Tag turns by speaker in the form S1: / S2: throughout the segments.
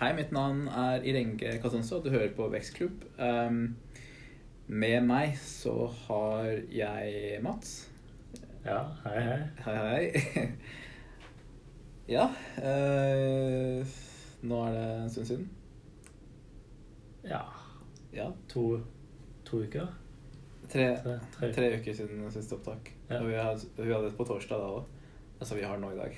S1: Hei, mitt navn er Irenge Katonso, og du hører på Vekstklubb. Um, med meg så har jeg Mats.
S2: Ja, hei, hei.
S1: Hei, hei. ja uh, Nå er det en stund siden.
S2: Ja,
S1: Ja.
S2: to, to uker?
S1: Tre,
S2: Tre, tre.
S1: tre uker siden siste opptak.
S2: Ja.
S1: Og vi hadde, vi hadde et på torsdag da òg. Altså, vi har det nå i dag.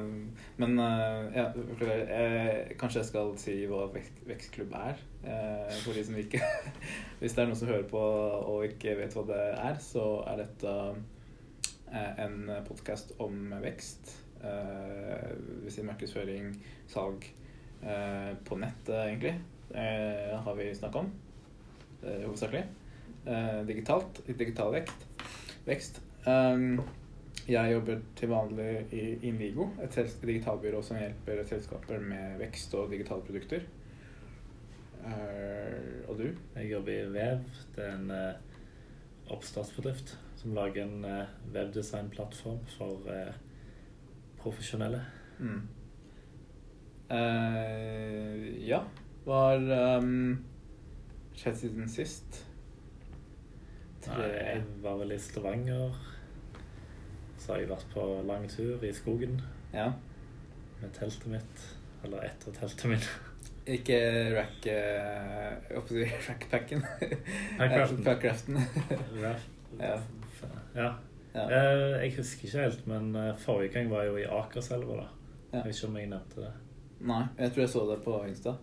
S1: um, men uh, ja. Eh, kanskje jeg skal si hva vek- vekstklubb er, Uh, for de som ikke Hvis det er noen som hører på og ikke vet hva det er, så er dette uh, en podkast om vekst. Uh, vil si markedsføring, salg på nettet, egentlig, har vi snakka om. hovedsakelig. Digitalt. Digital vekt, vekst. Um, jeg jobber til vanlig i Invigo, et digitalbyrå som hjelper selskaper med vekst og digitale produkter. Eh, og du?
S2: Jeg jobber i Vev. Det er en eh, oppstartsbedrift som lager en eh, webdesignplattform for profesjonelle.
S1: Mm. Ja. Hva har um, skjedd siden sist?
S2: Nei, jeg var vel i Stavanger. Så har jeg vært på lang tur i skogen
S1: Ja.
S2: med teltet mitt. Eller etter teltet mitt.
S1: Ikke rack... Jeg holdt si rackpacken.
S2: Packraften.
S1: Ja.
S2: ja.
S1: ja.
S2: Eh, Jeg husker ikke helt, men eh, forrige gang var jeg jo i Akerselva, da.
S1: Ja.
S2: Jeg vet ikke om jeg nevnte det.
S1: Nei, jeg tror jeg så det på Insta.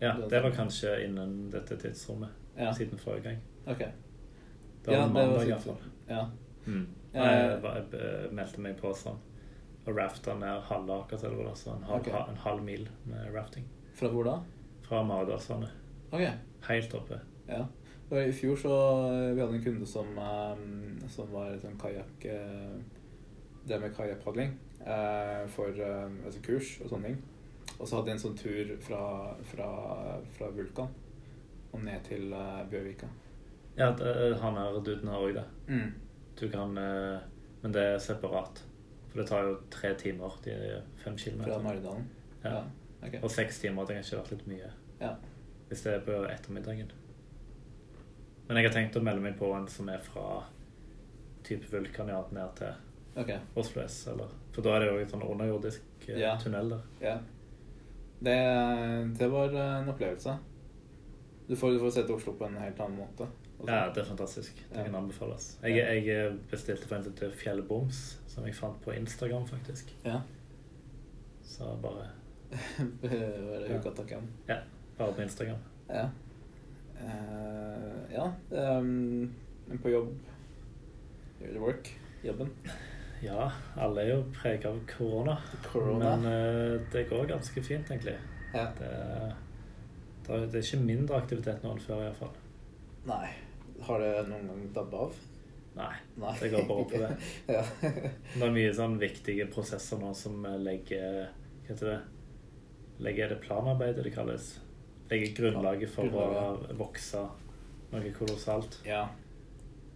S2: Ja,
S1: Det var
S2: kanskje innen dette tidsrommet.
S1: Ja.
S2: Siden forrige gang.
S1: Ok.
S2: Det var
S1: Ja,
S2: mandag iallfall.
S1: Ja.
S2: Mm.
S1: Eh,
S2: Jeg, eh, meldte meg på sånn og rafta ned halve Akerselva, Altså en halv,
S1: Ok.
S2: en halv mil med rafting.
S1: Fra hvor da?
S2: Fra Maridalsvannet.
S1: Ok.
S2: Helt oppe.
S1: Ja. Og I fjor så eh, vi hadde en kunde som, som var sånn kajakk Det med kajakkpadling for altså kurs og sånne ting. Og så hadde de en sånn tur fra, fra, fra Vulkan og ned til Bjørvika.
S2: Ja, han her duden har òg det.
S1: Mm.
S2: Du kan eh, Men det er separat. For det tar jo tre timer, de fem
S1: Fra
S2: kilometer.
S1: Maridalen.
S2: Ja.
S1: ok.
S2: Og seks timer hadde ikke vært litt mye.
S1: Ja.
S2: Hvis det er på ettermiddagen. Men jeg har tenkt å melde meg på en som er fra type Vulkaniat ned til
S1: okay.
S2: Oslo S. Eller, for da er det jo en sånn underjordisk eh,
S1: Ja.
S2: tunnel der.
S1: Ja. Det, det var en opplevelse. Du får, du får sett Oslo på en helt annen måte.
S2: Ja, det er fantastisk. Det kan anbefales. Jeg, jeg bestilte for en som heter Fjellboms, som jeg fant på Instagram, faktisk.
S1: ja.
S2: Så bare,
S1: Hva er det
S2: Ja.
S1: Hukatakan?
S2: ja, bare på Instagram.
S1: Ja. Uh, ja. men på jobb Gjør det work? Jobben?
S2: Ja, alle er jo preget av korona.
S1: Corona.
S2: Men uh, det går ganske fint, egentlig.
S1: Ja.
S2: Det, det, er, det er ikke mindre aktivitet nå enn før, iallfall.
S1: Nei. Har det noen gang dabba av?
S2: Nei.
S1: Nei.
S2: Det går bare på det.
S1: ja.
S2: Det er mye sånn viktige prosesser nå som eh, legger Hva heter det? Legger er det planarbeidet det kalles? Legger grunnlaget for å vokse noe kolossalt.
S1: ja.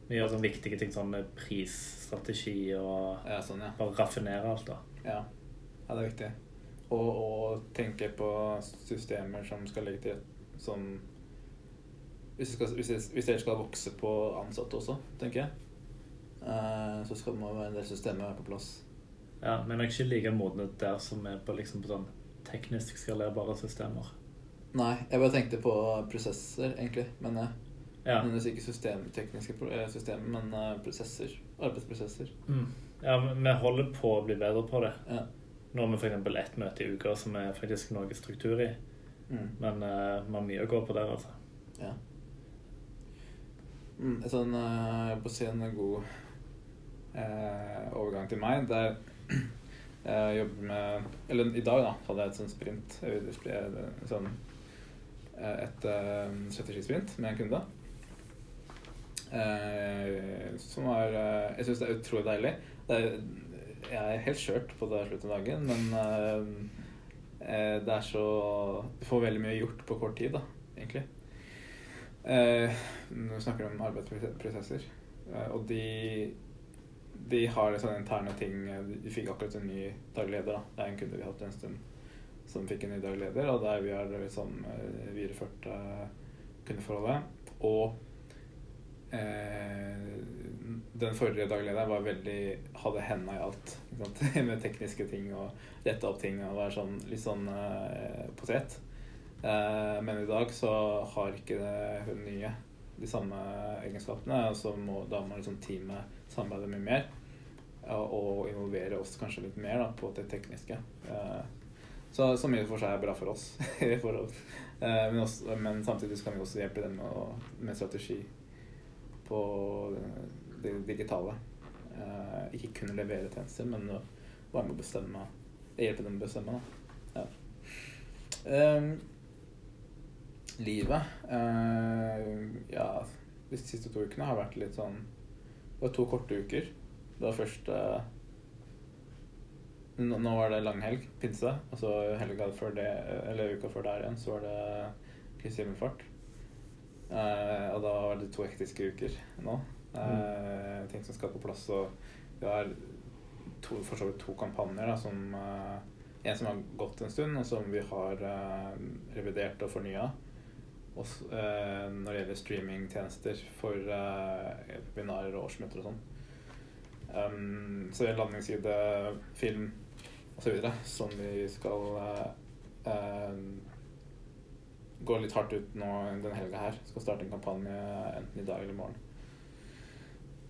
S2: Vi gjør sånne viktige ting som med prisstrategi og
S1: Ja, sånn, ja.
S2: bare raffinere alt, da.
S1: Ja, ja det er viktig. Og, og tenke på systemer som skal legge til som hvis, det skal, hvis, hvis dere skal vokse på ansatte også, tenker jeg, eh, så skal det må være en del systemer på plass.
S2: Ja, men jeg er ikke like modne der som er på, liksom, på sånn teknisk skalerbare systemer.
S1: Nei, jeg bare tenkte på prosesser, egentlig. Men jeg
S2: Ja.
S1: nødvendigvis ikke systemtekniske eh, systemer, men eh, prosesser. Arbeidsprosesser.
S2: Mm. ja, men vi holder på å bli bedre på det.
S1: Ja.
S2: Nå har vi f.eks. ett møte i uka som er faktisk noe struktur i.
S1: Mm.
S2: Men uh, vi har mye å gå på der, altså.
S1: ja. Mm, en sånn eh, Jeg på å si en god eh, overgang til meg. Der jeg jobber med Eller i dag da hadde jeg et sånn sprint. Sånn, eh, et uh, strategisprint med en kunde. Eh, som var eh, Jeg syns det er utrolig deilig. Er, jeg er helt skjørt på det slutten av dagen, men eh, eh, det er så Du får veldig mye gjort på kort tid, da, egentlig. Eh, snakker vi om arbeidsprosesser. Eh, og de de har sånne interne ting De fikk akkurat en ny daglig leder. da Det er en kunde vi har hatt en stund som fikk en ny daglig leder, og der vi har liksom eh, videreført eh, kundeforholdet. Og eh, den forrige daglig lederen var veldig hadde henda i alt. Med tekniske ting og rette opp ting og være sånn, litt sånn eh, potet. Eh, men i dag så har ikke hun nye de samme egenskapene. og må, da må liksom teamet samarbeide mye mer og involvere oss kanskje litt mer da, på det tekniske. Eh, så, som i for seg er bra for oss. Eh, men, også, men, samtidig kan vi også hjelpe dem med, med strategi på det digitale. Ikke kun levere tjenester, men være med å bestemme. Hjelpe dem å bestemme. Da. Ja. Um, livet uh, Ja, de siste to ukene har vært litt sånn Det var to korte uker. Det var først uh, Nå var det langhelg, pinse. Og så helga før det, eller uka før der igjen, så var det Kristi himmelfart. Uh, og da var det to hektiske uker nå. Uh, mm. Ting som skal på plass. Og vi har to, for så vidt to kampanjer. Da, som, en som har gått en stund, og som vi har revidert og fornya. Også, når det gjelder streamingtjenester for webinarer og årsmøter og sånn. Um, så en landingsside, film osv. som vi skal eh, gå litt hardt ut nå denne helga her. Skal starte en kampanje enten i dag eller i morgen.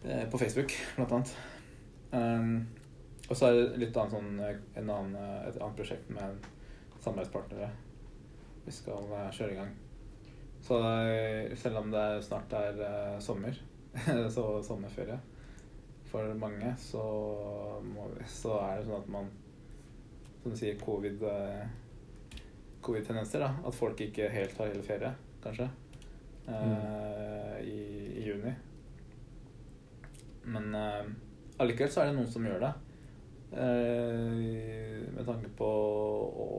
S1: Uh, på Facebook, blant annet. Um, og så er det litt annet sånn, annen, et annet prosjekt med samarbeidspartnere vi skal uh, kjøre i gang. Så selv om det snart er sommer, så sommerferie for mange, så, må, så, er det sånn at man Som du sier, covid eh, covid-tendenser. da, At folk ikke helt har hele ferie, kanskje, mm. i, i, juni. Men allikevel så er det noen som gjør det. Med tanke på å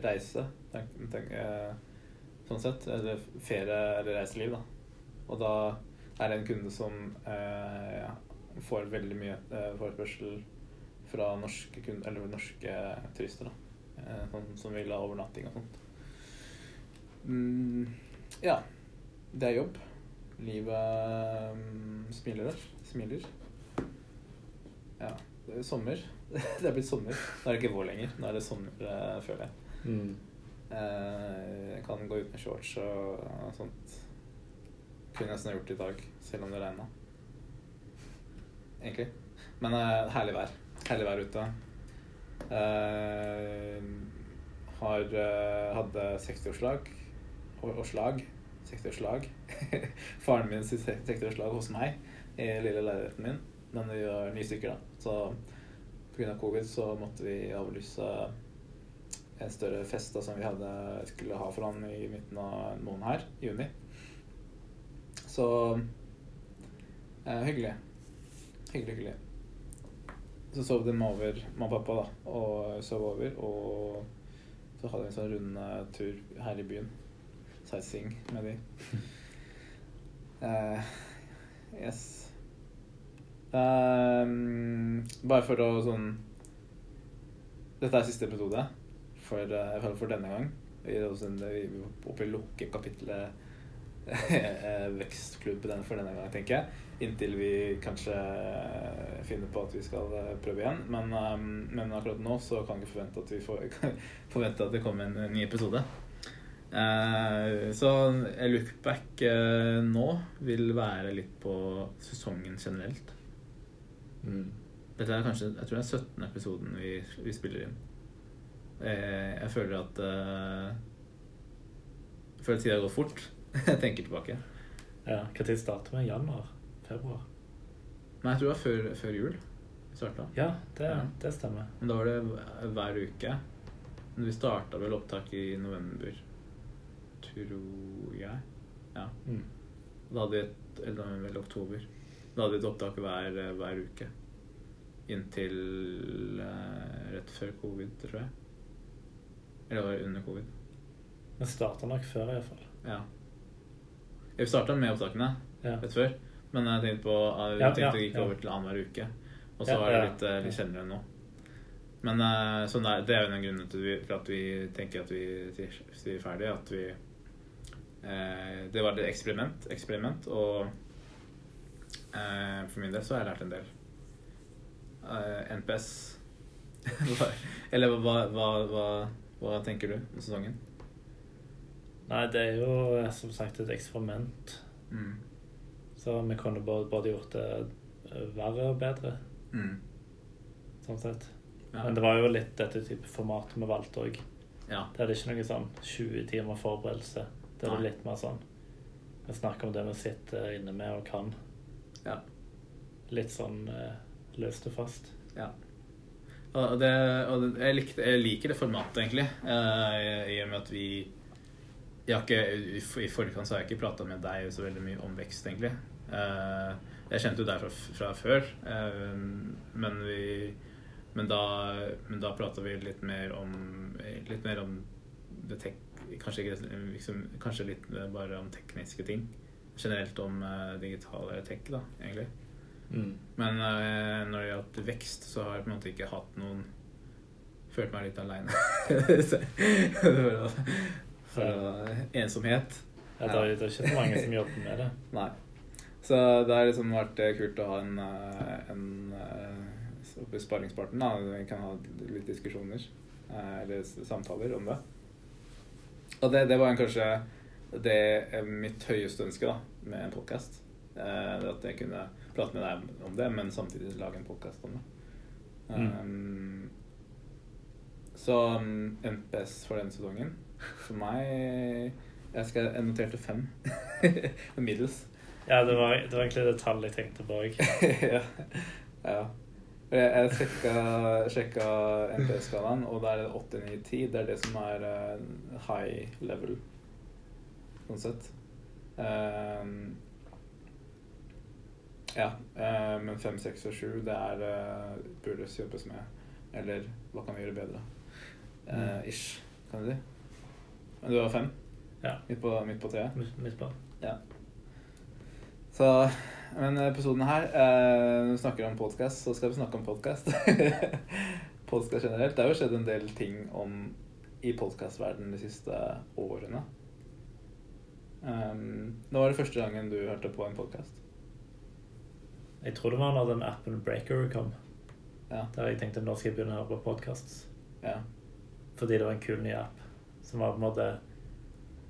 S1: reise, tenk, tenk, sånn sett. Eller ferie eller reiseliv, da. Og da er det en kunde som ja, får veldig mye eh, forespørsel fra norske, kunder, eller norske turister. da, eh, sånn, Som vil ha overnatting og sånt. Mm, ja. Det er jobb. Livet um, smiler. Smiler. Ja. Det er sommer. det er blitt sommer. Nå er det ikke vår lenger. Nå er det sommer, uh, føler jeg. Mm. Uh, jeg kan gå ut med shorts og, og sånt. Kunne nesten gjort det i dag, selv om det regna egentlig. Men uh, herlig vær. Herlig vær ute. Uh, har uh, hadde 60-årslag og, slag. 60-årslag. Faren min sitt 60-årslag hos meg i lille leiligheten min. Men vi var ni stykker, da. Så pga. covid så måtte vi avlyse en større fest da, som vi hadde, skulle ha for han i midten av måneden her, i juni. Så eh, hyggelig. Hyggelig, hyggelig. Så sov de over, mamma og pappa, da, og sov over. Og så hadde vi en sånn rundtur her i byen. Sightseeing med de. eh, yes. Um, bare for å sånn Dette er siste episode for, uh, for denne gang. Vi oppe i lukke kapitlet vekstklubb for denne gang, tenker jeg. Inntil vi kanskje finner på at vi skal eh, prøve igjen. Men, um, men akkurat nå så kan vi ikke forvente at vi får, forvente at det kommer en ny episode. Så lookback nå vil være litt på sesongen generelt. Mm. Dette er kanskje Jeg tror det er 17. episoden vi, vi spiller inn. Uh, jeg føler at Jeg føler at tida har gått fort. jeg tenker tilbake.
S2: Ja, Når starter vi? Januar? Februar?
S1: Nei, jeg tror det var før, før jul. Starta.
S2: Ja, det, ja, det stemmer.
S1: Men da var det hver uke. Men vi starta vel opptak i november, tror jeg. Ja. Mm. Da hadde vi et Eller vel oktober. Da hadde vi et opptak hver, hver uke. Inntil uh, rett før covid, tror jeg. Eller var det under covid?
S2: Men starta nok før, iallfall.
S1: Ja. Vi starta med opptakene ja. rett før. Men jeg tenkte på jeg tenkte ja, ja, å gikk over til annenhver uke. Og så er det litt, eh, litt sjeldnere nå. Men eh, sånn der, det er jo en av grunnene til at vi tenker at vi sier, ferdig. At vi eh, Det var et eksperiment, eksperiment og eh, for min del så har jeg lært en del. Eh, NPS Eller hva, hva, hva, hva tenker du om sesongen?
S2: Nei, det er jo som sagt et eksperiment.
S1: Mm.
S2: Så vi kunne både, gjort det verre og bedre,
S1: Mm.
S2: sånn sett.
S1: Ja.
S2: Men det var jo litt dette type formatet vi valgte òg.
S1: ja.
S2: Det er ikke noe sånn 20 timer forberedelse. Det er litt mer sånn Vi snakker om det vi sitter inne med og kan.
S1: Ja.
S2: Litt sånn eh, løst og fast.
S1: Ja. Og det, og jeg, likte, jeg liker det formatet, egentlig. eh, I og med at vi ikke, I forkant så har jeg ikke prata med deg så veldig mye om vekst, egentlig. Eh, jeg kjente jo deg fra, fra før, eh, men vi Men da, men da prata vi litt mer om Litt mer om det tek, kanskje, ikke, liksom, kanskje litt bare om tekniske ting. Generelt om uh, digitale tech, da, egentlig. Men eh, når det gjaldt vekst, så har jeg på en måte ikke hatt noen Følt meg litt aleine. for, ensomhet.
S2: Ja, det, er, ikke så mange som jobber med det.
S1: Nei. Så det har liksom vært eh, kult å ha en, eh, en sparringspartner. da. Vi kan ha litt diskusjoner eller samtaler om det. Og det, det var kanskje det mitt høyeste ønske da, med en podkast. at jeg kunne prate med deg om det, men samtidig lage en podkast om det. Um, så um, MPS for denne sesongen For meg Jeg, skal, jeg noterte fem. Middels.
S2: Ja, det var, det var egentlig det tallet jeg tenkte på òg.
S1: ja. ja. Jeg, jeg sjekka, sjekka NPS-skalaen, og da er det 8, 9, 10. Det er det som er uh, high level, sånn sett. Ehm, ja. eh, men 5, 6 og sju, det er uh, burde jobbes med. Eller hva kan vi gjøre bedre? Eh, ish, kan du si. Men du har fem?
S2: Ja.
S1: Midt på, midt på treet?
S2: Midt på.
S1: Ja. Så Men episoden her eh, Når vi snakker om podkast, så skal vi snakke om podkast. podkast generelt. Det har jo skjedd en del ting om i podkastverdenen de siste årene. Um, nå var det første gangen du hørte på en podkast.
S2: Jeg tror det var når den appen Breaker kom.
S1: Ja.
S2: Der jeg tenkte nå skal jeg begynne å høre på podkast.
S1: ja.
S2: Fordi det var en kul ny app. Som var på en måte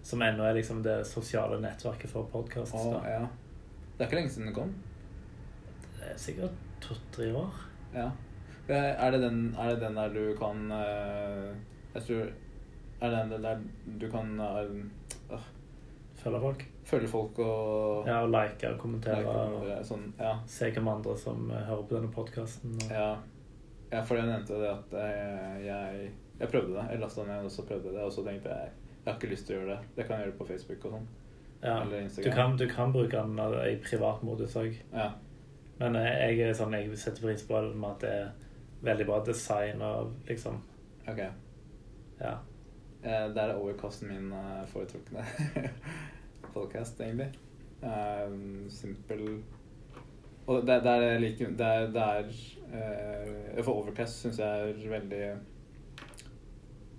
S2: Som ennå er liksom det sosiale nettverket for podkast.
S1: Og, ja. Det er ikke lenge siden den kom.
S2: Det er sikkert to-tre år.
S1: Ja. Er det den, er det den der du kan eh, Jeg tror Er det den der du kan øh,
S2: Følge folk.
S1: Følge folk og
S2: Ja, og like og kommentere.
S1: like
S2: Og
S1: og sånn, ja.
S2: se hvem andre som eh, hører på denne podkasten.
S1: Ja. ja, for jeg nevnte det at jeg, jeg, jeg prøvde det. Jeg lasta ned og så prøvde det, og så tenkte jeg jeg har ikke lyst til å gjøre det. Det kan jeg gjøre på Facebook og sånn.
S2: Ja.
S1: Eller
S2: Du, kan, du kan bruke den eh, i privat modus òg.
S1: Ja.
S2: Men eh, jeg er sånn, jeg setter pris på det med at det er veldig bra design og liksom
S1: Ok.
S2: Ja.
S1: Eh, Det er overkasten min eh, foretrukne podcast, egentlig. Um, simpel Og det, det er like Det er, det er uh, For Overcast syns jeg er veldig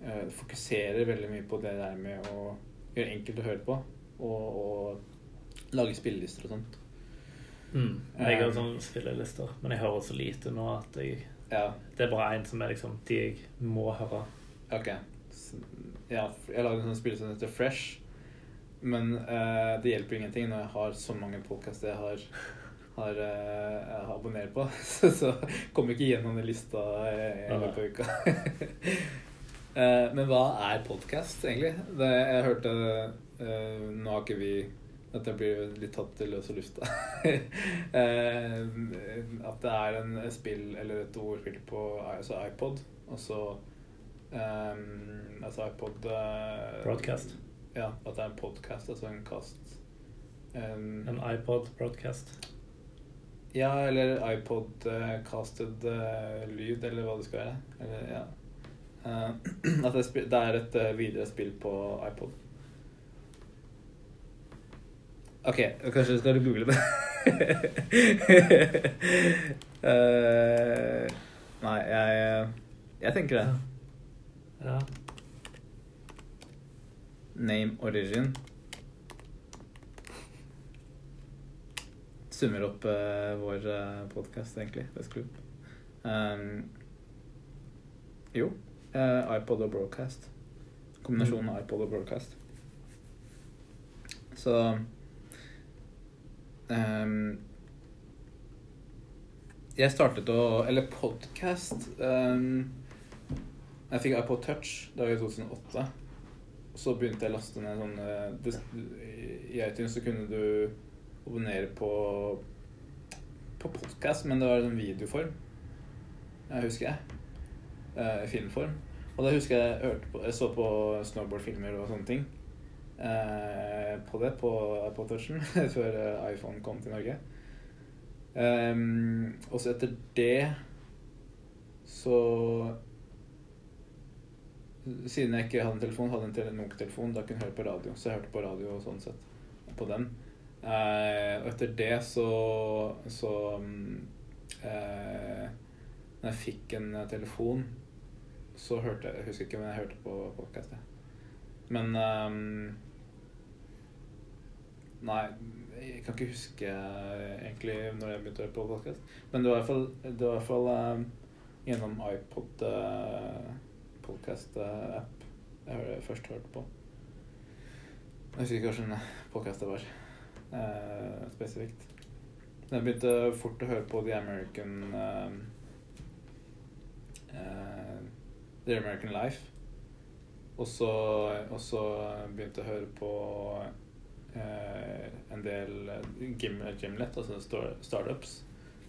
S1: uh, Fokuserer veldig mye på det der med å gjøre enkelt å høre på. Og, og lage spillelister og sånt.
S2: Mm. Jeg har
S1: Um,
S2: sånn spillelister, men jeg hører så lite nå at jeg
S1: Ja,
S2: Det er bare én som er liksom de jeg må høre.
S1: ok. Ja, jeg lager en sånn spill som heter Fresh. Men eh, det hjelper ingenting når jeg har så mange podkaster jeg har, har, eh, abonnerer på. Så, så kommer ikke gjennom den lista i en av uka. Eh, men hva er podkast, egentlig? Det, jeg hørte eh, Nå har ikke vi Dette blir litt tatt til løse lufta. Eh, at det er en spill eller et ordspill på altså iPod, og um, Altså iPod uh,
S2: Broadcast.
S1: Ja, at det er en podkast, altså en kast. Um,
S2: En iPod broadcast.
S1: ja, eller iPod-casted lyd, eller hva det skal være. Eller, ja. uh, at det, det er et uh, videre spill på iPod. Ok, kanskje skal du google det. uh, nei, jeg Jeg tenker det.
S2: Ja.
S1: Name origin. Summer opp uh, vår uh, podkast, egentlig. Vestklubb. Um, jo. Uh, iPod og broadcast. Kombinasjonen av iPod og broadcast. Så um, Jeg startet å Eller podkast Jeg fikk iPod Touch da var i 2008. Så begynte jeg å laste ned sånn eh, det- I iTunes så kunne du abonnere på på podkast, men det var sånn videoform. Jeg husker jeg. Eh, filmform. Og det husker jeg hørte på Jeg så på snowboardfilmer og sånne ting. Eh, på det, på iPod Touchen, før eh, iPhone kom til Norge. Eh, og så etter det så Siden jeg ikke hadde en telefon, hadde en tele- Nokia-telefon, da kunne jeg høre på radio. Så jeg hørte på radio og sånn sett på den. Eh, og etter det så så um, eh, Når jeg fikk en eh, telefon, så hørte jeg Jeg husker ikke, men jeg hørte på podkast. Men eh, Nei, jeg kan ikke huske eh, egentlig når jeg begynte å høre på podkast. Men det var i hvert fall, det var i hvert fall ehm, gjennom iPod uh, podkast-app jeg først hørte på. Jeg husker ikke hvilken podkast det var eh, spesifikt. Jeg begynte fort å høre på The American ehm, eh, The American Life. Og så, begynte jeg å høre på eh, en del Gim, Gimlet, altså startups,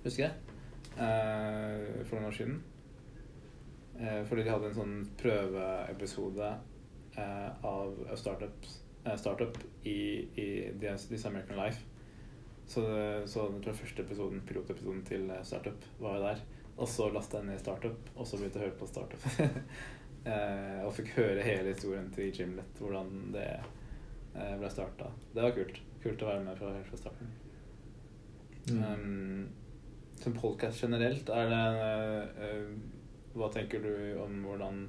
S1: husker jeg, eh, for noen år siden. Eh, fordi de hadde en sånn prøveepisode eh, av eh, startup i, i This American Life. Så, så jeg tror første episoden, pilotepisoden til Startup var jo der. Og så lasta jeg ned Startup, og så begynte jeg å høre på Startup. og fikk høre hele historien til Gimlet, hvordan det ble starta. Det var kult. Kult å være med fra, helt fra starten. Um, som podcast generelt, er det eh, Hva tenker du om hvordan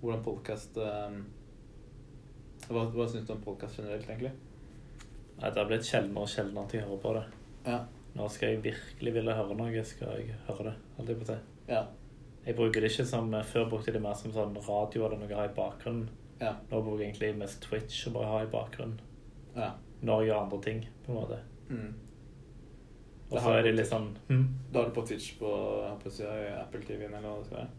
S1: Hvordan podkast Hva, hva syns du om podkast generelt, egentlig?
S2: Nei, det har blitt sjeldnere og sjeldnere at jeg hører på det.
S1: Ja.
S2: Nå skal jeg virkelig ville høre noe, skal jeg høre det. Holdt jeg på å.
S1: Ja.
S2: Jeg bruker det ikke som Før brukte jeg det mer som sånn radio eller noe å ha i bakgrunnen.
S1: Ja.
S2: Nå bruker jeg egentlig mest Twitch og bare ha i bakgrunnen.
S1: ja.
S2: Når jeg gjør andre ting, på en måte.
S1: Mm.
S2: Og
S1: Det
S2: så
S1: har
S2: er det litt sånn hm,
S1: Da er du på Twitch på, jeg håper å si, Apple TV-en eller hva det skal være?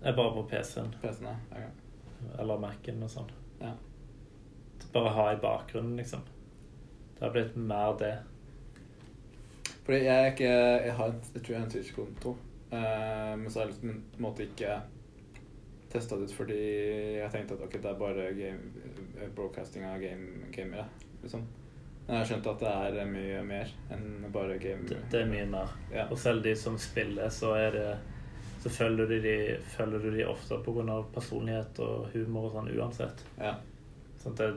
S2: Jeg er bare på PC-en
S1: PC-en, ja. Ok.
S2: eller Mac-en og sånn.
S1: Ja.
S2: Bare ha i bakgrunnen, liksom. Det har blitt mer det.
S1: Fordi jeg er ikke Jeg har jeg tror jeg har en Twitch-konto, eh, men så har jeg liksom på en måte ikke testa det ut fordi jeg tenkte at ok, det er bare game, eh, broadcasting av game, gamere, liksom. Men jeg har skjønt at det er mye mer enn bare game.
S2: Det, det er mye mer.
S1: Ja.
S2: Og selv de som spiller, så er det så følger du de, følger du de ofte pga. personlighet og humor og sånn uansett.
S1: Ja.
S2: Sånn at det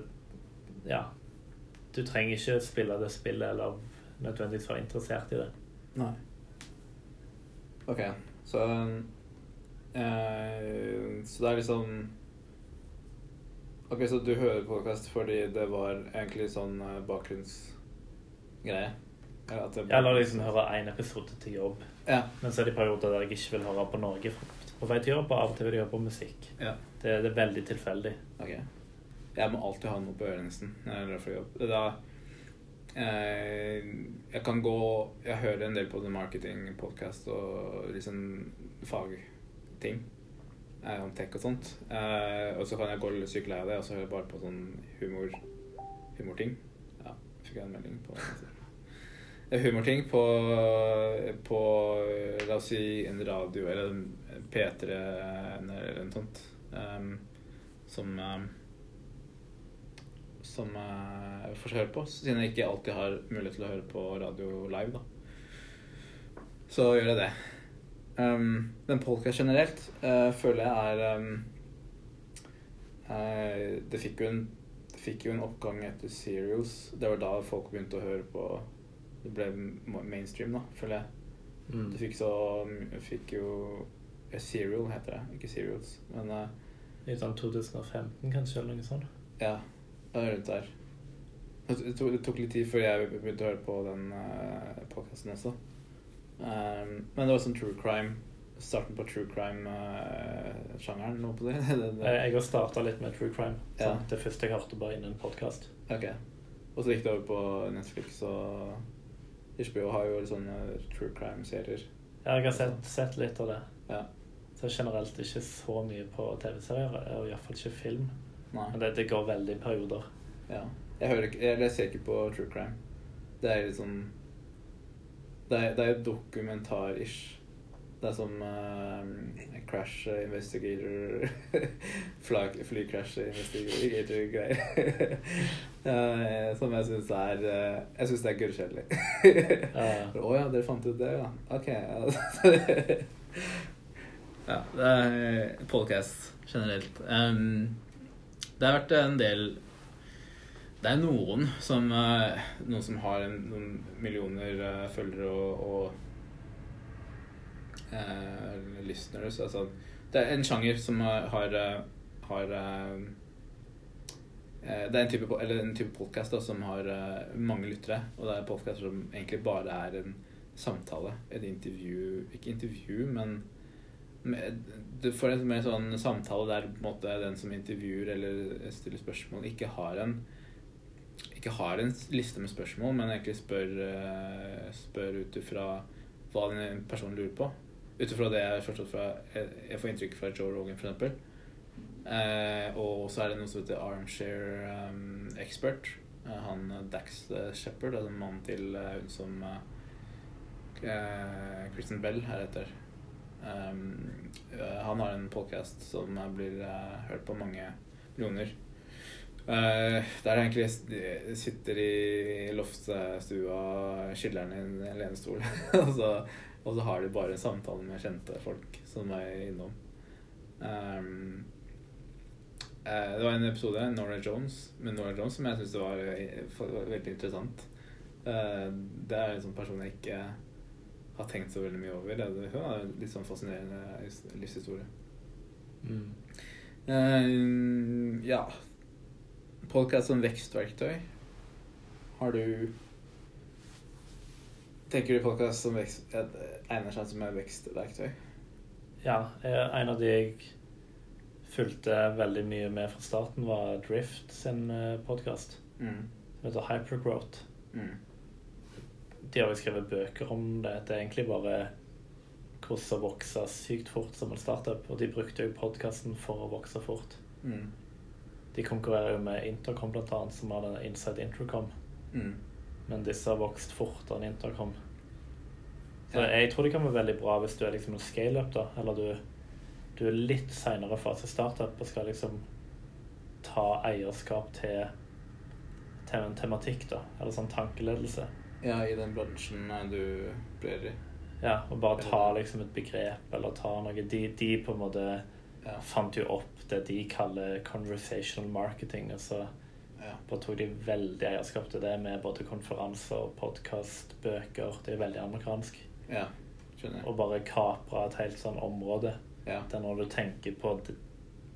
S2: Ja. Du trenger ikke spille det spillet eller nødvendigvis være interessert i det.
S1: Nei. Ok, så øh, Så det er liksom Ok, så du hører podkast fordi det var egentlig sånn eh, bakgrunnsgreie? Det-
S2: Eller liksom høre én episode til jobb.
S1: Ja.
S2: Men så er det perioder der jeg ikke vil høre på Norge på vei til jobb, og av og til vil jeg høre på musikk.
S1: ja.
S2: Det, det er veldig tilfeldig.
S1: Ok. Jeg må alltid ha noe på øret nesten når jeg drar fra jobb. Da eh, Jeg kan gå Jeg hører en del på The Marketing Podcast og liksom fagting eh, om tech og sånt. Eh, og så kan jeg gå litt sykt av det, og så hører jeg bare på sånn humor humorting. Ja, fikk jeg en melding på Eh, Humorting på, på La oss si en radio eller en P3 eller noe sånt. Um, som um, som uh, jeg får høre på, siden jeg ikke alltid har mulighet til å høre på radio live. da Så gjør jeg det. Um, men polka generelt uh, føler jeg er um, uh, Det fikk jo en det fikk jo en oppgang etter Serials. Det var da folk begynte å høre på Det ble mainstream, da, føler jeg.
S2: Mm.
S1: Du fikk så fikk jo ja, Serial heter det, ikke Serials. Men uh,
S2: I sånn 2015 kanskje, eller noe sånt.
S1: ja, rundt der. Det tok, det tok litt tid før jeg begynte å høre på den uh, podkasten også. Men det var sånn true crime. Starten på true crime-sjangeren. Uh, det. det, det.
S2: Jeg, jeg har starta litt med true crime.
S1: Ja.
S2: Sånn, det første jeg hørte bare innen podkast.
S1: Ok. Og så gikk det over på Netflix, og HBO har jo sånne true crime-serier.
S2: Ja, jeg har sett, sett litt av det.
S1: Ja.
S2: Så generelt ikke så mye på TV-serier, og iallfall ikke film.
S1: Nei.
S2: Men det, det går veldig i perioder.
S1: Ja. Jeg, hører ikke, jeg ser ikke på true crime. Det er litt sånn Det er, det er dokumentar-ish. Det er som uh, crash investigator Fly- Flycrash investigator-greier. uh, som jeg syns er uh, Jeg syns det er gørrkjedelig.
S2: uh.
S1: oh, ja, dere fant ut det, ja. Ok. Ja, ja det er podcast generelt. Um, det har vært en del Det er noen som, eh, noen som har en, noen millioner eh, følgere og, og eh, listeners. Altså, det er en sjanger som har, har, eh, har eh, Det er en type, eller type podcast som har mange lyttere. Og det er podkaster som egentlig bare er en samtale. Et intervju Ikke intervju, men med, du får en mer sånn samtale der måte den som intervjuer eller stiller spørsmål, ikke har en ikke har en liste med spørsmål, men egentlig spør, eh, spør ut ifra hva den personen lurer på. Ut ifra det jeg fra Jeg får inntrykk fra Joe Rogan, eksempel. Eh, og så er det noe som heter Armshare um, Expert. Eh, han eh, Dax eh, Shepherd, altså mannen til eh, hun som eh, eh, Kristen Bell heretter. Um, eh, han har en podcast som eh, blir uh, hørt på mange millioner. Uh, der egentlig sitter i loftstua, chiller'n i en lenestol, og, så, og så har de bare en samtale med kjente folk som er innom. Um, uh, det var en episode, Nora Jones, med Nora Jones, som jeg syns var, eh, var veldig interessant. Uh, det er en sånn person jeg ikke har tenkt så veldig mye over. Det, hun har en litt sånn fascinerende livshistorie.
S2: Mm.
S1: Eh, ja Podcast som vekstverktøy. Har du Tenker du podcast som vekst, egner seg som et vekstverktøy?
S2: Ja, eh, en av de jeg fulgte veldig mye med fra starten, var Drift sin podkast.
S1: Mm.
S2: Som heter Hypergrowth.
S1: Mm.
S2: De har jo skrevet bøker om det. Det er egentlig bare hvordan å vokse sykt fort som en startup. Og de brukte jo podkasten for å vokse fort.
S1: Mm.
S2: De konkurrerer jo med Intercom blant annet, som har denne Inside Intercom.
S1: Mm.
S2: Men disse har vokst fortere enn Intercom. Så
S1: Ja.
S2: jeg tror det kan være veldig bra hvis du er liksom en scale-up, da. Eller du, du er litt seinere fase startup og skal liksom ta eierskap til, til en tematikk, da. Eller sånn tankeledelse.
S1: Ja, i den bransjen du blir i.
S2: Ja, og bare ta liksom et begrep, eller ta noe De, de på en måte
S1: Ja.
S2: fant jo opp det de kaller conversational marketing, og så
S1: ja.
S2: bare tok de veldig eierskap til det med både konferanser, podkast, bøker. Det er veldig amerikansk.
S1: ja. Skjønner.
S2: Og bare kapra et helt sånn område.
S1: Ja.
S2: Der når du tenker på det,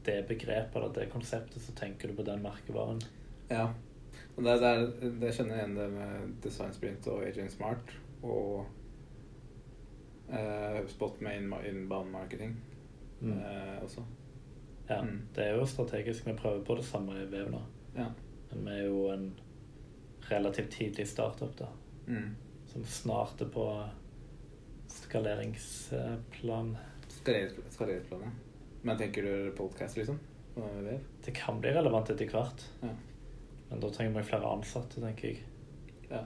S2: det begrepet eller det konseptet, så tenker du på den merkevaren.
S1: ja. Og det, det, er, det kjenner jeg igjen det med Design Sprint og Agent Smart og eh, Spot med inba- inbound marketing
S2: Mm.
S1: eh, også.
S2: Ja,
S1: Mm.
S2: Det er jo strategisk. Vi prøver på det samme i Vev nå.
S1: Ja.
S2: Men vi er jo en relativt tidlig startup, da.
S1: Mm.
S2: Som snart er på skaleringsplan.
S1: Skaleringsplan, ja. Men tenker du podcast, liksom? Vev?
S2: Det kan bli relevant etter hvert.
S1: Ja.
S2: Men da trenger vi flere ansatte, tenker jeg.
S1: Ja.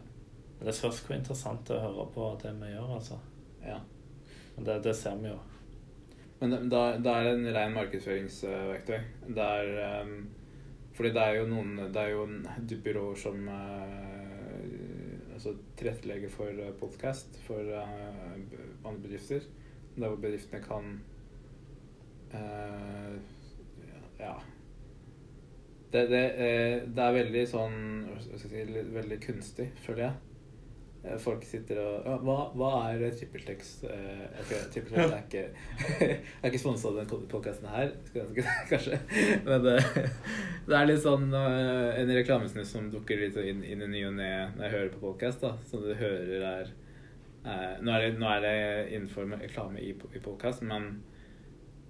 S2: Men det spørs hvor interessant det er å høre på det vi gjør, altså.
S1: ja.
S2: Men det, det ser vi jo.
S1: Men det, da er en ren markedsføringsverktøy. Det er um, Fordi det er jo noen Det er jo byråer som uh, altså tilrettelegger for podkast for uh, andre bedrifter. Der hvor bedriftene kan uh, Ja. Det, det, eh, det er veldig sånn hva skal jeg si, Veldig kunstig, føler jeg. Eh, folk sitter og hva, hva er TrippelTex? Eh, okay, trippeltekst er ikke er ikke sponsa av den podkasten her, kanskje. Men det, det er litt sånn eh, en reklamesnutt som dukker litt inn, inn i ny og ne når jeg hører på podkast. Som du hører er eh, nå, er det, nå er det innenfor reklame i, i podkast, men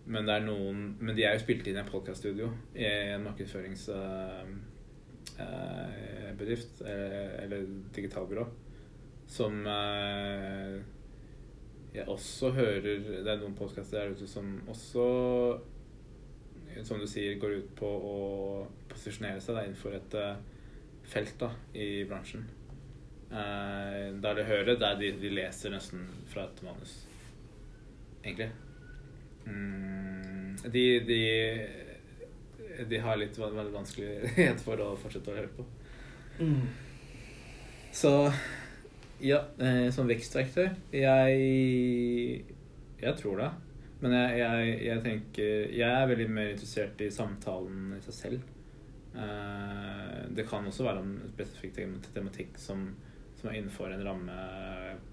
S1: men det er noen Men de er jo spilt inn i en podkaststudio i en markedsførings... Uh, Eh, bedrift, eh, eller digitalbyrå, som eh, jeg også hører Det er noen podkaster der ute som også, som du sier, går ut på å posisjonere seg da, innenfor et felt da, i bransjen. der du hører, der de, de, leser nesten fra et manus, egentlig. Mm, de, de de har litt vanskelighet for å fortsette å høre på. Mm. Så ja, eh, som vekstverktøy Jeg Jeg tror det. Men jeg, jeg, jeg, tenker Jeg er veldig mer interessert i samtalen i seg selv. Eh, det kan også være en spesifikk tematikk som, som, er innenfor en ramme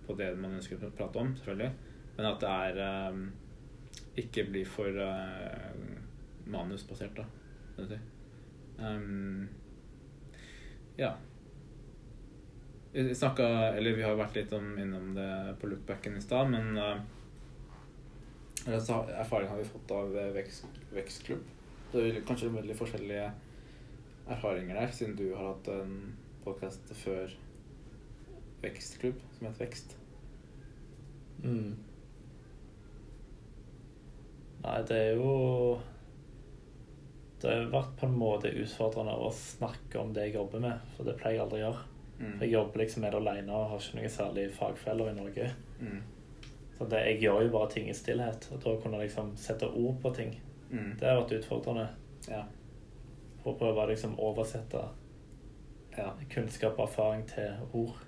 S1: på det man ønsker å prate om, selvfølgelig. Men at det er eh, ikke blir for manusbasert, da. Um, ja. Vi snakka Eller vi har vært litt om, innom det på lookbacken i stad, men uh, erfaring har vi fått av vekst, Vekstklubb. Det er kanskje veldig forskjellige erfaringer der, siden du har hatt en podkast før Vekstklubb, som het Vekst.
S2: Mm. Nei, det er jo det har vært på en måte utfordrende å snakke om det jeg jobber med, for det pleier jeg aldri å gjøre. Mm. For jeg jobber liksom med det alene og har ikke noen særlig fagfeller i Norge. Mm. Så det, jeg gjør jo bare ting i stillhet. Og da kunne jeg liksom sette ord på ting. Mm. Det har vært utfordrende. Ja. For å prøve å liksom oversette ja. kunnskap og erfaring til ord.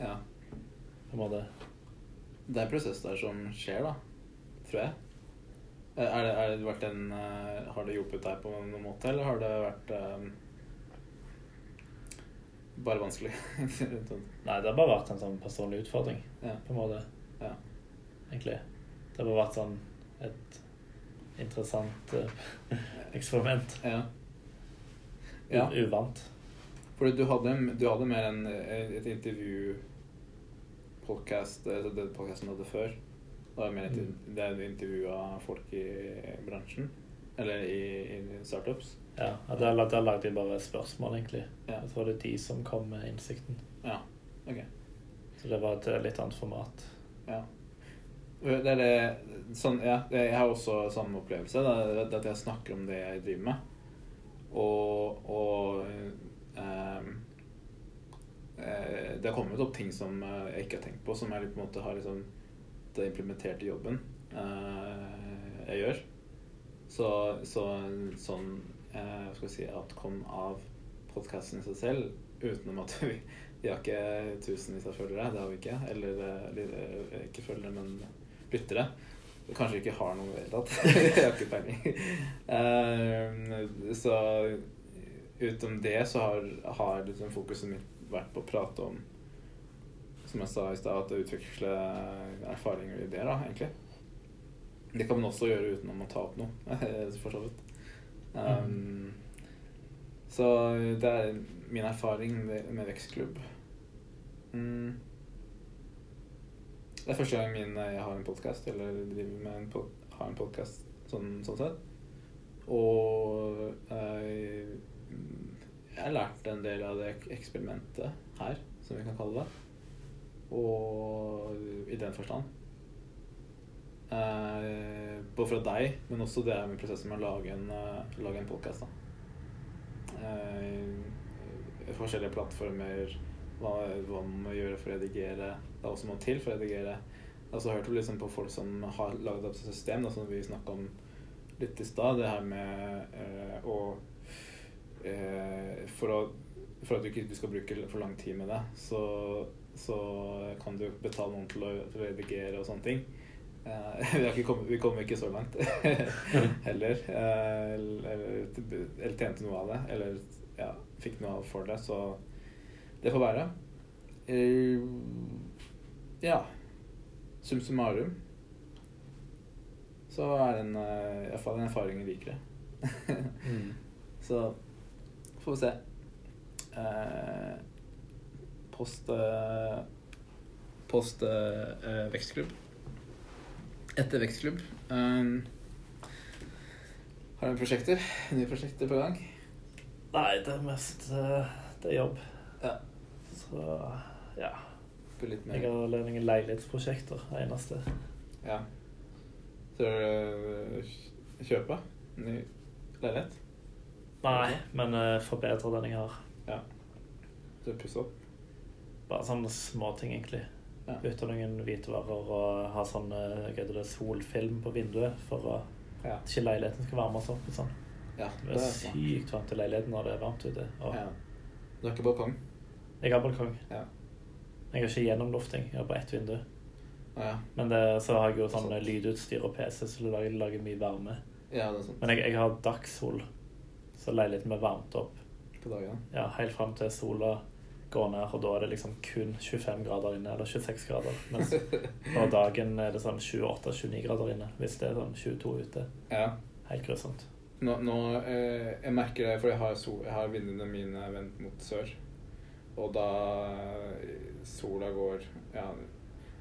S2: Ja. På en måte.
S1: Det er prosess der som skjer, da. Tror jeg. Er det, er det vært en, uh, har det hjulpet deg på noen måte, eller har det vært um, bare vanskelig?
S2: Nei, det har bare vært en sånn personlig utfordring, ja. på en måte. Ja. Egentlig. Det har bare vært sånn et interessant uh, eksperiment. Ja. ja. Uvant.
S1: For du hadde, du hadde mer enn et intervju podcast, det podkasten du hadde før. Det er, mer mm. det er intervju av folk i bransjen. Eller i, i startups.
S2: Ja, der, der lagde jeg bare spørsmål, egentlig. Ja. Så var det de som kom med innsikten.
S1: Ja, ok.
S2: Så det var et litt annet format.
S1: Ja. Det er det, sånn, ja, jeg har også samme opplevelse. Det er at jeg snakker om det jeg driver med. Og, og um, det har kommet opp ting som jeg ikke har tenkt på, som jeg på en måte har liksom implementert i jobben uh, jeg gjør. Så, så sånn eh, skal vi si, outcome av podkasten i seg selv, utenom at vi, vi har ikke tusenvis av følgere, det har vi ikke. Eller eh, ikke følgere, men lyttere. Kanskje vi ikke har noe i det hele tatt. jeg har ikke peiling. Så utenom det så har, har liksom fokuset mitt vært på å prate om som jeg sa i stad, at utvikle erfaringer og ideer, da, egentlig. Det kan man også gjøre uten å ta opp noe, for så vidt. Um, mm. Så det er min erfaring med, vekstklubb. Mm. Det er første gang min, jeg har en podkast, eller driver med en pod, har en podkast sånn, sånn, sett. Og jeg, jeg har lært en del av det eksperimentet her, som vi kan kalle det og i den forstand. Eh, både fra deg, men også det med prosessen med å lage en, uh, en podkast. Uh, forskjellige plattformer, hva, hva, man må gjøre for å redigere. Det er også må til for å redigere. Jeg har også hørt liksom på folk som har laget opp et system, da, som vi snakka om litt i stad. Det her med uh, å eh, for, å for at du ikke skal bruke for lang tid med det, så så kan du betale noen til å redigere og sånne ting. Uh, vi, kommet, vi, kom ikke så langt heller. Uh, eller, eller, tjente noe av det. Eller ja, fikk noe av for det. Så det får være. eh, Ja. Sum summarum så er det en, uh, iallfall en erfaring jeg liker.
S2: Mm.
S1: Så får vi se. Eh, post eh, Post eh, vekstklubb. Etter vekstklubb. Um, har du prosjekter? Nye prosjekter på gang?
S2: Nei, det er mest eh, Det er jobb.
S1: Ja.
S2: Så ja. Jeg
S1: har
S2: har noen leilighetsprosjekter, det eneste.
S1: Ja. Skal du eh, kjøpe ny leilighet?
S2: Nei, men uh, forbedre den jeg har.
S1: Ja. Du pusse opp?
S2: Bare sånne småting, egentlig.
S1: Ja.
S2: Bytte noen hvitevarer og ha sånn det, solfilm på vinduet for å,
S1: Ja.
S2: at ikke leiligheten skal varmes opp. Sånn.
S1: ja
S2: Det
S1: det
S2: er sykt varmt i leiligheten når det er varmt ute. Og
S1: Ja. Du har ikke balkong?
S2: Jeg har balkong.
S1: Ja.
S2: Jeg har ikke gjennomlufting. Jeg har bare ett vindu.
S1: Ja.
S2: Men det, så har jeg jo sånn lydutstyr og PC, så det lager, lager mye varme.
S1: Ja, det er sant.
S2: Men jeg, jeg har dagssol, så leiligheten blir varmt opp
S1: På dagen?
S2: ja, helt fram til sola går ned, og da er det liksom kun 25 grader inne, eller 26 grader. Mens på dagen er det sånn 28-29 grader inne, hvis det er sånn 22 ute.
S1: Ja.
S2: Helt grusomt.
S1: Nå, nå eh, Jeg merker det, for jeg har, sol, jeg har vinduene mine vendt mot sør. Og da eh, sola går Ja,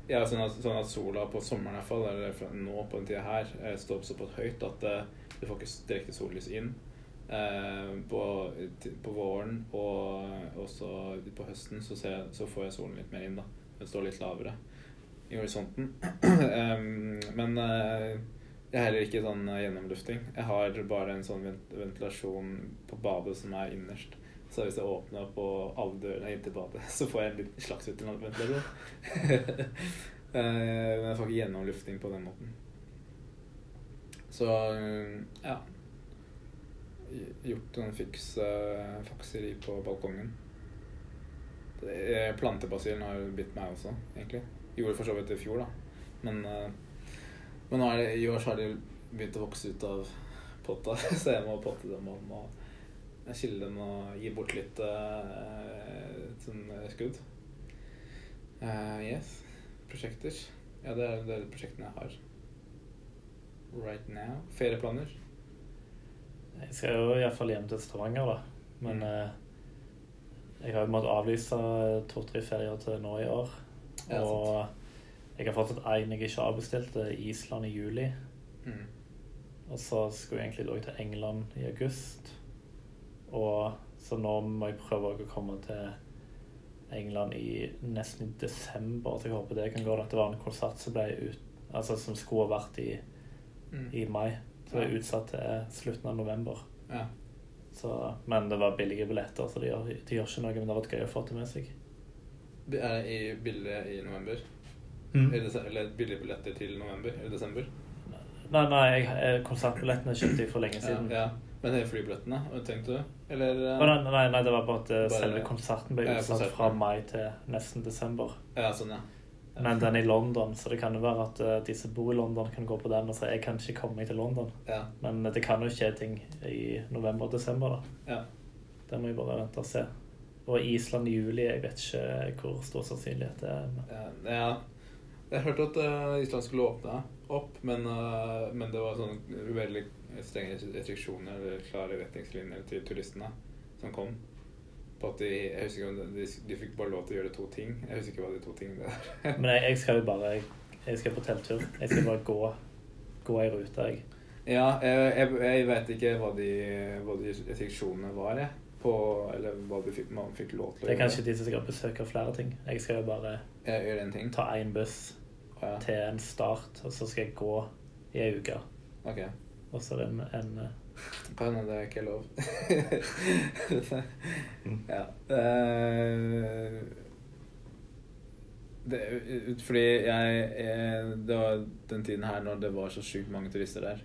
S1: ja sånn, at, sånn at sola på sommeren i hvert fall, eller nå på den tida her, eh, står såpass høyt at eh, du får ikke direkte sollys inn. Eh, på, på våren og også på høsten så, jeg, så får jeg solen litt mer inn. da Den står litt lavere i horisonten. Men eh, jeg har heller ikke sånn eh, gjennomlufting. Jeg har bare en sånn ventilasjon på badet som er innerst. Så hvis jeg åpner opp og alle dørene inn til badet, så får jeg en liten slags ventilasjon. Eh, Men jeg får ikke gjennomlufting på den måten. Så ja. Gjort noen fiks, uh, fakseri på balkongen. Plantebasillen har bitt meg også, egentlig. Gjorde for så vidt i fjor, da. Men, uh, men nå er det, i år så har de begynt å vokse ut av potta, så jeg må potte dem om og skille dem og gi bort litt uh, sånn skudd. Uh, yes. Prosjekter. Ja, det er, er prosjektene jeg har. Right now. Ferieplaner.
S2: Jeg skal jo iallfall hjem til Stavanger, da. Men
S1: Mm.
S2: eh, jeg har jo måttet avlyse to-tre ferier til nå i år.
S1: Ja,
S2: og jeg har fortsatt en jeg ikke har bestilt, det er Island i juli.
S1: Mm.
S2: Og så skulle jeg egentlig da til England i august. Og så nå må jeg prøve å komme til England i nesten i desember, så jeg håper det kan gå. At det var en konsert som ut Altså som skulle ha vært i,
S1: Mm.
S2: i mai. Så det er utsatt til slutten av november.
S1: Ja.
S2: Så, men det var billige billetter, så de gjør, de gjør ikke noe. Men det har vært gøy å få det med seg.
S1: Er det billig i november?
S2: Mm.
S1: Eller, eller billigbilletter til november? Eller desember?
S2: Nei, nei, jeg, eh, konsertbillettene kjøpte jeg for lenge siden.
S1: Ja, ja. Men det er flybillettene, tenkte du? Eller eh,
S2: nei, nei, nei, det var bare at eh,
S1: Bare-
S2: selve konserten ble
S1: Ja,
S2: utsatt
S1: konserten.
S2: fra mai til nesten desember.
S1: Ja, sånn, ja.
S2: Men den er i London, så det kan jo være at eh, de som bor i London, kan gå på den og si jeg kan ikke komme meg til London.
S1: Ja.
S2: Men det kan jo skje ting i november og desember. da.
S1: ja.
S2: Det må vi bare vente og se. Og Island i juli, jeg vet ikke hvor stor sannsynlighet det er. men-
S1: Ja. Jeg hørte at eh, Island skulle åpne opp, men, eh, men det var sånn veldig strenge restriksjoner eller klare retningslinjer til turistene som kom. På at de, jeg husker ikke om de, de fikk bare lov til å gjøre to ting. Jeg husker ikke hva de to tingene er.
S2: Men jeg, jeg skal jo bare jeg, skal på telttur. Jeg skal bare gå, gå i rute, jeg.
S1: Ja, jeg, jeg, jeg vet ikke hva de, hva de restriksjonene var, jeg. På, eller hva fikk, man fikk lov til å gjøre.
S2: Det er kanskje de som skal besøke flere ting. Jeg skal jo bare
S1: en ting.
S2: ta én buss
S1: ja.
S2: til en start, og så skal jeg gå i ei uke.
S1: Ok.
S2: Og så er det en, en
S1: Kan hende det er ikke lov.
S2: Mm.
S1: ja. Eh, det, fordi jeg, jeg Det var den tiden her når det var så sjukt mange turister der.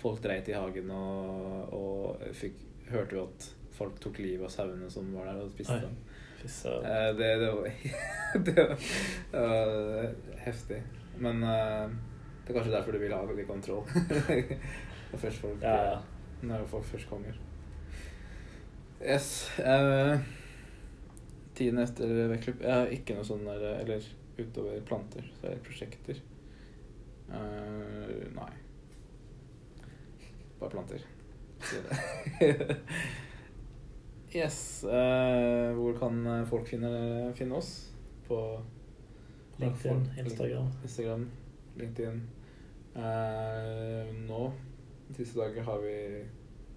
S1: Folk dreit i hagen og, og fikk, hørte jo at folk tok livet av sauene som var der og spiste
S2: Oi.
S1: dem.
S2: Det.
S1: Eh, det, det var, det var eh, heftig. Men eh, det er kanskje derfor du vil ha litt kontroll. først folk,
S2: Ja, ja.
S1: Når folk først konger. Yes. eh, Tiden etter vektklubb Jeg har ikke noe sånn der Eller utover planter, så er det prosjekter. Eh, nei. Bare planter. Yes. eh, hvor kan folk finne, finne oss? På
S2: LinkedIn, Instagram.
S1: Instagram, LinkedIn. Eh, nå, disse dager, har vi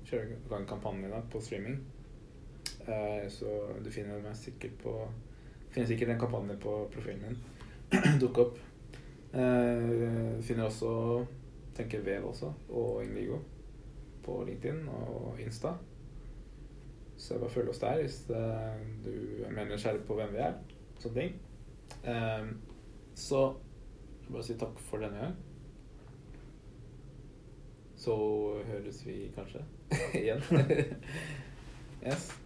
S1: kjører en kampanje da, på streaming. Eh, så du finner meg sikkert på finner sikkert en kampanje på profilen min. Dukke opp. Eh, du finner også tenker Vev også, og Invigo på LinkedIn og Insta. Så bare følg oss der hvis det, du er mer nysgjerrig på hvem vi er. Sånne ting. Eh, så jeg bare si takk for denne gang. Så høres vi kanskje igjen. yes.